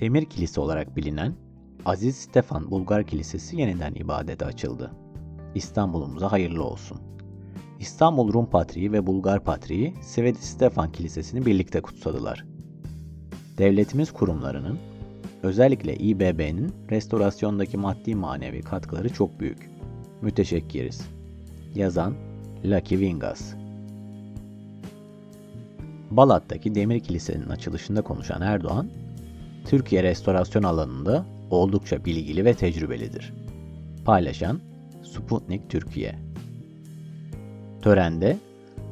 Demir Kilise olarak bilinen Aziz Stefan Bulgar Kilisesi yeniden ibadete açıldı. İstanbul'umuza hayırlı olsun. İstanbul Rum Patriği ve Bulgar Patriği Sveti Stefan Kilisesi'ni birlikte kutsadılar. Devletimiz kurumlarının, özellikle İBB'nin restorasyondaki maddi manevi katkıları çok büyük. Müteşekkiriz. Yazan Lucky Vingas Balat'taki Demir Kilise'nin açılışında konuşan Erdoğan, Türkiye restorasyon alanında oldukça bilgili ve tecrübelidir. Paylaşan Sputnik Türkiye Törende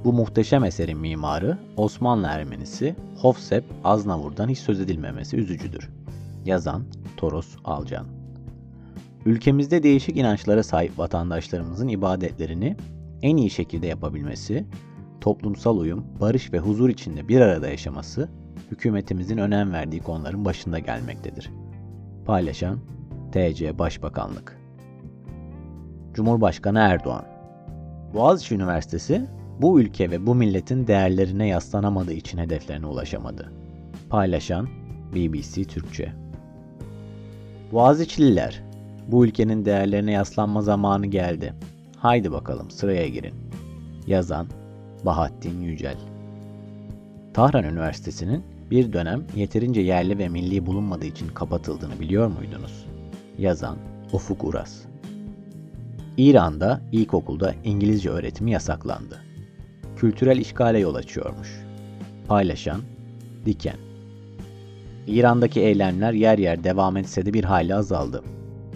bu muhteşem eserin mimarı Osmanlı Ermenisi Hofsep Aznavur'dan hiç söz edilmemesi üzücüdür. Yazan Toros Alcan Ülkemizde değişik inançlara sahip vatandaşlarımızın ibadetlerini en iyi şekilde yapabilmesi, toplumsal uyum, barış ve huzur içinde bir arada yaşaması hükümetimizin önem verdiği konuların başında gelmektedir. Paylaşan TC Başbakanlık Cumhurbaşkanı Erdoğan Boğaziçi Üniversitesi bu ülke ve bu milletin değerlerine yaslanamadığı için hedeflerine ulaşamadı. Paylaşan BBC Türkçe Boğaziçi'liler, bu ülkenin değerlerine yaslanma zamanı geldi. Haydi bakalım sıraya girin. Yazan Bahattin Yücel Tahran Üniversitesi'nin bir dönem yeterince yerli ve milli bulunmadığı için kapatıldığını biliyor muydunuz? Yazan Ufuk Uras İran'da ilkokulda İngilizce öğretimi yasaklandı. Kültürel işgale yol açıyormuş. Paylaşan Diken İran'daki eylemler yer yer devam etse de bir hayli azaldı.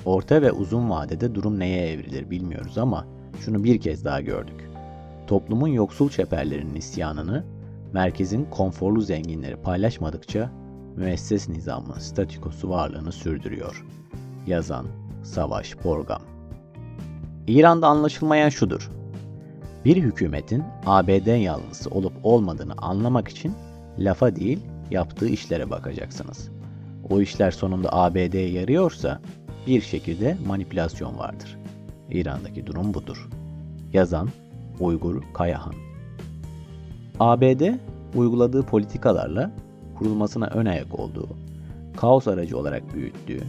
Orta ve uzun vadede durum neye evrilir bilmiyoruz ama şunu bir kez daha gördük. Toplumun yoksul çeperlerinin isyanını merkezin konforlu zenginleri paylaşmadıkça müesses nizamın statükosu varlığını sürdürüyor. Yazan Savaş Borgam İran'da anlaşılmayan şudur. Bir hükümetin ABD yanlısı olup olmadığını anlamak için lafa değil yaptığı işlere bakacaksınız. O işler sonunda ABD'ye yarıyorsa bir şekilde manipülasyon vardır. İran'daki durum budur. Yazan Uygur Kayahan ABD uyguladığı politikalarla kurulmasına ön ayak olduğu, kaos aracı olarak büyüttüğü,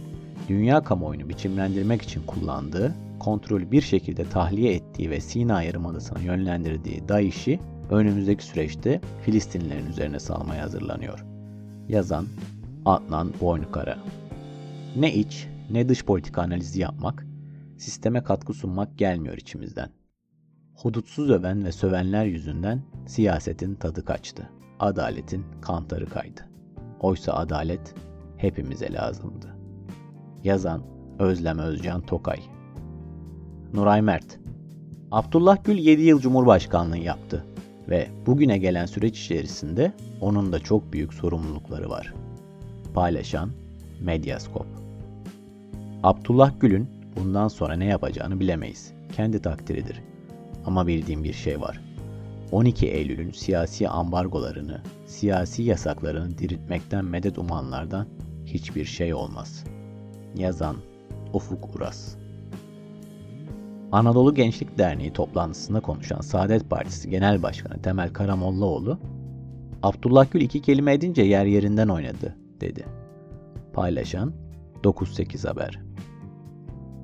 dünya kamuoyunu biçimlendirmek için kullandığı, kontrolü bir şekilde tahliye ettiği ve Sina Yarımadası'na yönlendirdiği DAEŞ'i önümüzdeki süreçte Filistinlilerin üzerine salmaya hazırlanıyor. Yazan Adnan Boynukara Ne iç ne dış politika analizi yapmak, sisteme katkı sunmak gelmiyor içimizden. Hudutsuz öven ve sövenler yüzünden siyasetin tadı kaçtı. Adaletin kantarı kaydı. Oysa adalet hepimize lazımdı. Yazan Özlem Özcan Tokay Nuray Mert Abdullah Gül 7 yıl Cumhurbaşkanlığı yaptı ve bugüne gelen süreç içerisinde onun da çok büyük sorumlulukları var. Paylaşan Medyaskop Abdullah Gül'ün bundan sonra ne yapacağını bilemeyiz. Kendi takdiridir. Ama bildiğim bir şey var. 12 Eylül'ün siyasi ambargolarını, siyasi yasaklarını diriltmekten medet umanlardan hiçbir şey olmaz. Yazan Ufuk Uras Anadolu Gençlik Derneği toplantısında konuşan Saadet Partisi Genel Başkanı Temel Karamollaoğlu, Abdullah Gül iki kelime edince yer yerinden oynadı, dedi. Paylaşan 98 Haber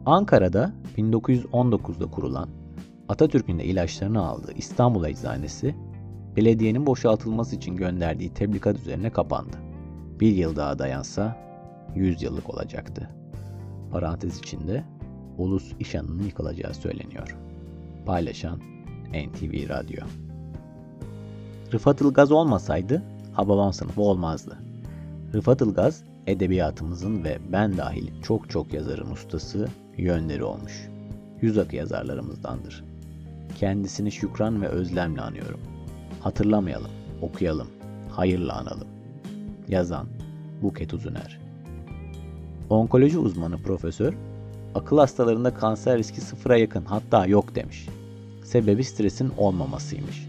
Ankara'da 1919'da kurulan Atatürk'ün de ilaçlarını aldığı İstanbul Eczanesi, belediyenin boşaltılması için gönderdiği tebligat üzerine kapandı. Bir yıl daha dayansa 100 yıllık olacaktı. Parantez içinde ulus işanının yıkılacağı söyleniyor. Paylaşan NTV Radyo. Rıfat Ilgaz olmasaydı Hababam sınıfı olmazdı. Rıfat Ilgaz edebiyatımızın ve ben dahil çok çok yazarın ustası, yönleri olmuş. Yüz akı yazarlarımızdandır. Kendisini şükran ve özlemle anıyorum. Hatırlamayalım, okuyalım, hayırla analım. Yazan Buket Uzuner Onkoloji uzmanı profesör, akıl hastalarında kanser riski sıfıra yakın hatta yok demiş. Sebebi stresin olmamasıymış.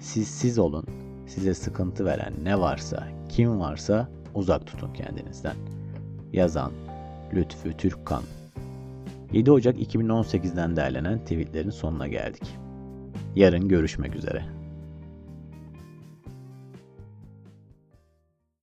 Siz siz olun, size sıkıntı veren ne varsa, kim varsa uzak tutun kendinizden. Yazan Lütfü Türkkan 7 Ocak 2018'den derlenen tweetlerin sonuna geldik. Yarın görüşmek üzere.